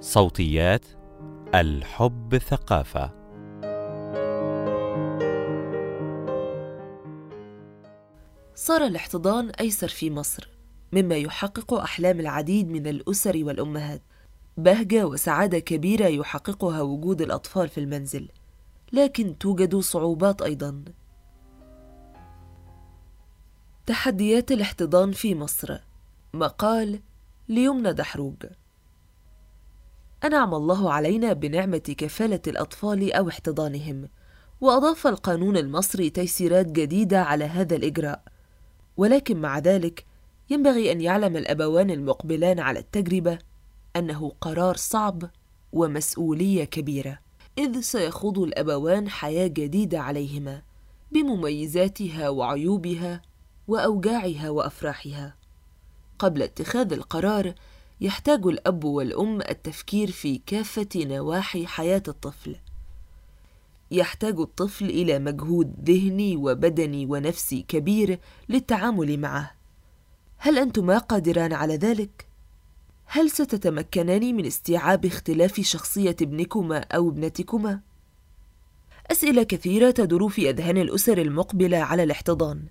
صوتيات الحب ثقافة. صار الاحتضان أيسر في مصر مما يحقق أحلام العديد من الأسر والأمهات. بهجة وسعادة كبيرة يحققها وجود الأطفال في المنزل لكن توجد صعوبات أيضا. تحديات الاحتضان في مصر. مقال ليمنى دحروج. أنعم الله علينا بنعمة كفالة الأطفال أو احتضانهم وأضاف القانون المصري تيسيرات جديدة على هذا الإجراء. ولكن مع ذلك ينبغي أن يعلم الأبوان المقبلان على التجربة أنه قرار صعب ومسؤولية كبيرة إذ سيخوض الأبوان حياة جديدة عليهما بمميزاتها وعيوبها وأوجاعها وأفراحها. قبل اتخاذ القرار يحتاج الأب والأم التفكير في كافة نواحي حياة الطفل يحتاج الطفل إلى مجهود ذهني وبدني ونفسي كبير للتعامل معه هل أنتما قادران على ذلك؟ هل ستتمكنان من استيعاب اختلاف شخصية ابنكما أو ابنتكما؟ أسئلة كثيرة تدور في أذهان الأسر المقبلة على الاحتضان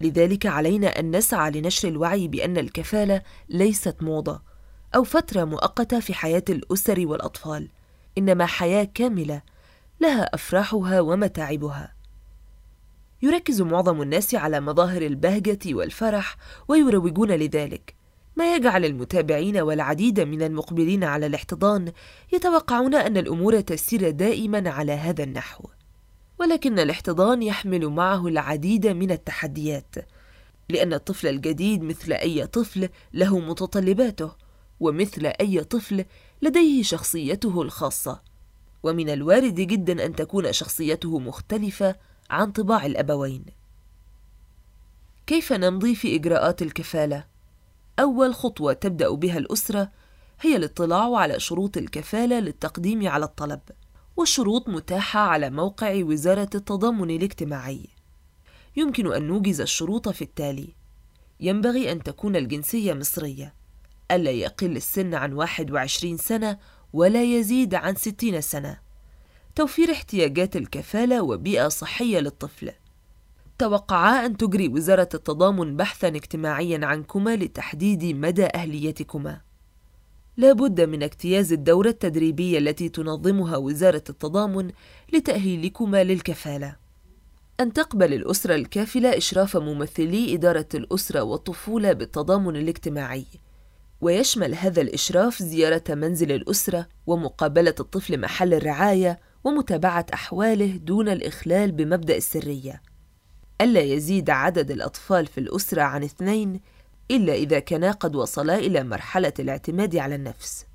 لذلك علينا أن نسعى لنشر الوعي بأن الكفالة ليست موضة أو فترة مؤقتة في حياة الأسر والأطفال. إنما حياة كاملة لها أفراحها ومتاعبها. يركز معظم الناس على مظاهر البهجة والفرح ويروجون لذلك. ما يجعل المتابعين والعديد من المقبلين على الاحتضان يتوقعون أن الأمور تسير دائما على هذا النحو. ولكن الاحتضان يحمل معه العديد من التحديات لأن الطفل الجديد مثل أي طفل له متطلباته. ومثل أي طفل لديه شخصيته الخاصة. ومن الوارد جدا أن تكون شخصيته مختلفة عن طباع الأبوين. كيف نمضي في إجراءات الكفالة؟ أول خطوة تبدأ بها الأسرة هي الاطلاع على شروط الكفالة للتقديم على الطلب والشروط متاحة على موقع وزارة التضامن الاجتماعي. يمكن أن نوجز الشروط في التالي. ينبغي أن تكون الجنسية مصرية. ألا يقل السن عن 21 سنة ولا يزيد عن 60 سنة. توفير احتياجات الكفالة وبيئة صحية للطفل. توقعا أن تجري وزارة التضامن بحثا اجتماعيا عنكما لتحديد مدى أهليتكما. لا بد من اجتياز الدورة التدريبية التي تنظمها وزارة التضامن لتأهيلكما للكفالة. أن تقبل الأسرة الكافلة إشراف ممثلي إدارة الأسرة والطفولة بالتضامن الاجتماعي. ويشمل هذا الإشراف زيارة منزل الأسرة ومقابلة الطفل محل الرعاية ومتابعة أحواله دون الإخلال بمبدأ السرية. ألا يزيد عدد الأطفال في الأسرة عن اثنين إلا إذا كانا قد وصلا إلى مرحلة الاعتماد على النفس.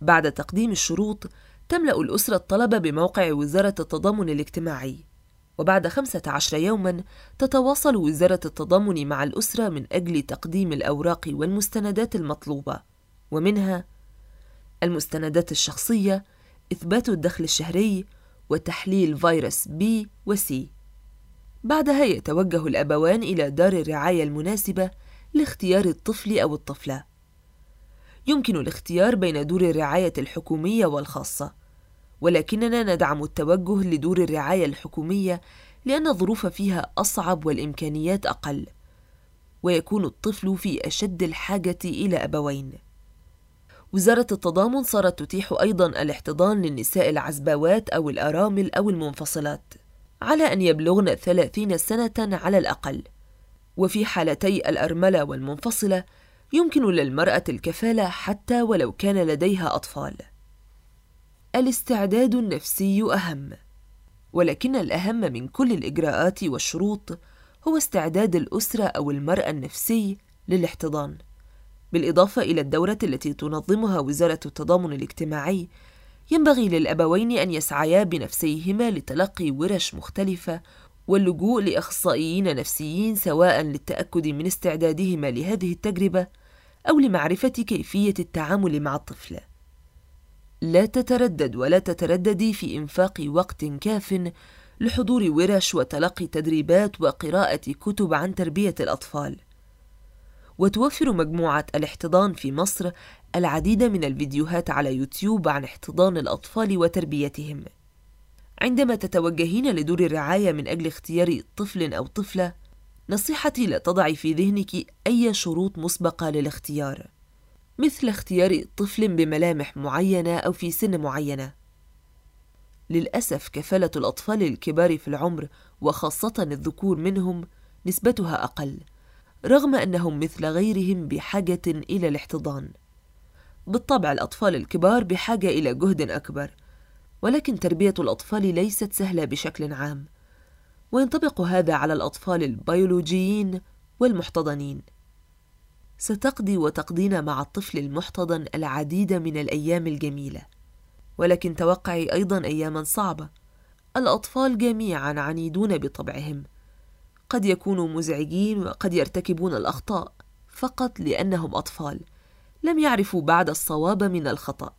بعد تقديم الشروط تملأ الأسرة الطلب بموقع وزارة التضامن الاجتماعي. وبعد خمسة عشر يوما تتواصل وزارة التضامن مع الأسرة من أجل تقديم الأوراق والمستندات المطلوبة. ومنها المستندات الشخصية إثبات الدخل الشهري وتحليل فيروس بي وسي بعدها يتوجه الأبوان إلى دار الرعاية المناسبة لاختيار الطفل أو الطفلة. يمكن الاختيار بين دور الرعاية الحكومية والخاصة. ولكننا ندعم التوجه لدور الرعاية الحكومية لأن الظروف فيها أصعب والإمكانيات أقل. ويكون الطفل في أشد الحاجة إلى أبوين. وزارة التضامن صارت تتيح أيضا الاحتضان للنساء العزباوات أو الأرامل أو المنفصلات على أن يبلغن ثلاثين سنة على الأقل. وفي حالتي الأرملة والمنفصلة يمكن للمرأة الكفالة حتى ولو كان لديها أطفال. الاستعداد النفسي أهم ولكن الأهم من كل الإجراءات والشروط هو استعداد الأسرة أو المرأة النفسي للاحتضان بالإضافة إلى الدورة التي تنظمها وزارة التضامن الاجتماعي ينبغي للأبوين أن يسعيا بنفسيهما لتلقي ورش مختلفة واللجوء لأخصائيين نفسيين سواء للتأكد من استعدادهما لهذه التجربة أو لمعرفة كيفية التعامل مع الطفل. لا تتردد ولا تترددي في إنفاق وقت كاف لحضور ورش وتلقي تدريبات وقراءة كتب عن تربية الأطفال. وتوفر مجموعة الاحتضان في مصر العديد من الفيديوهات على يوتيوب عن احتضان الأطفال وتربيتهم. عندما تتوجهين لدور الرعاية من أجل اختيار طفل أو طفلة، نصيحتي لا تضعي في ذهنك أي شروط مسبقة للاختيار، مثل اختيار طفل بملامح معينة أو في سن معينة. للأسف كفالة الأطفال الكبار في العمر وخاصة الذكور منهم نسبتها أقل، رغم أنهم مثل غيرهم بحاجة إلى الاحتضان. بالطبع الأطفال الكبار بحاجة إلى جهد أكبر، ولكن تربية الأطفال ليست سهلة بشكل عام، وينطبق هذا على الأطفال البيولوجيين والمحتضنين. ستقضي وتقضين مع الطفل المحتضن العديد من الأيام الجميلة، ولكن توقعي أيضا أياما صعبة. الأطفال جميعا عنيدون بطبعهم، قد يكونوا مزعجين وقد يرتكبون الأخطاء فقط لأنهم أطفال. لم يعرفوا بعد الصواب من الخطأ.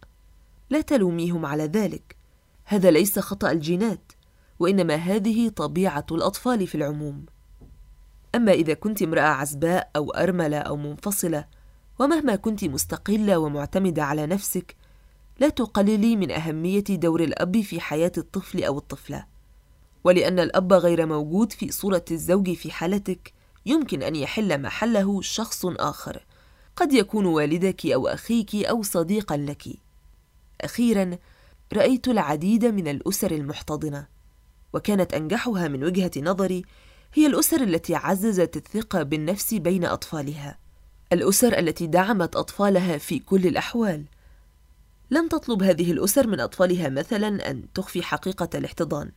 لا تلوميهم على ذلك. هذا ليس خطأ الجينات وإنما هذه طبيعة الأطفال في العموم. أما إذا كنت امرأة عزباء أو أرملة أو منفصلة ومهما كنت مستقلة ومعتمدة على نفسك لا تقللي من أهمية دور الأب في حياة الطفل أو الطفلة. ولأن الأب غير موجود في صورة الزوج في حالتك يمكن أن يحل محله شخص آخر. قد يكون والدك أو أخيك أو صديقا لك. أخيرا رأيت العديد من الأسر المحتضنة وكانت أنجحها من وجهة نظري هي الأسر التي عززت الثقة بالنفس بين أطفالها. الأسر التي دعمت أطفالها في كل الأحوال. لم تطلب هذه الأسر من أطفالها مثلا أن تخفي حقيقة الاحتضان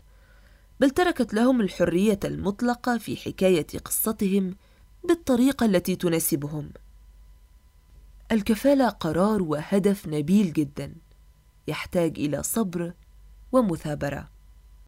بل تركت لهم الحرية المطلقة في حكاية قصتهم بالطريقة التي تناسبهم. الكفالة قرار وهدف نبيل جدا يحتاج إلى صبر ومثابرة.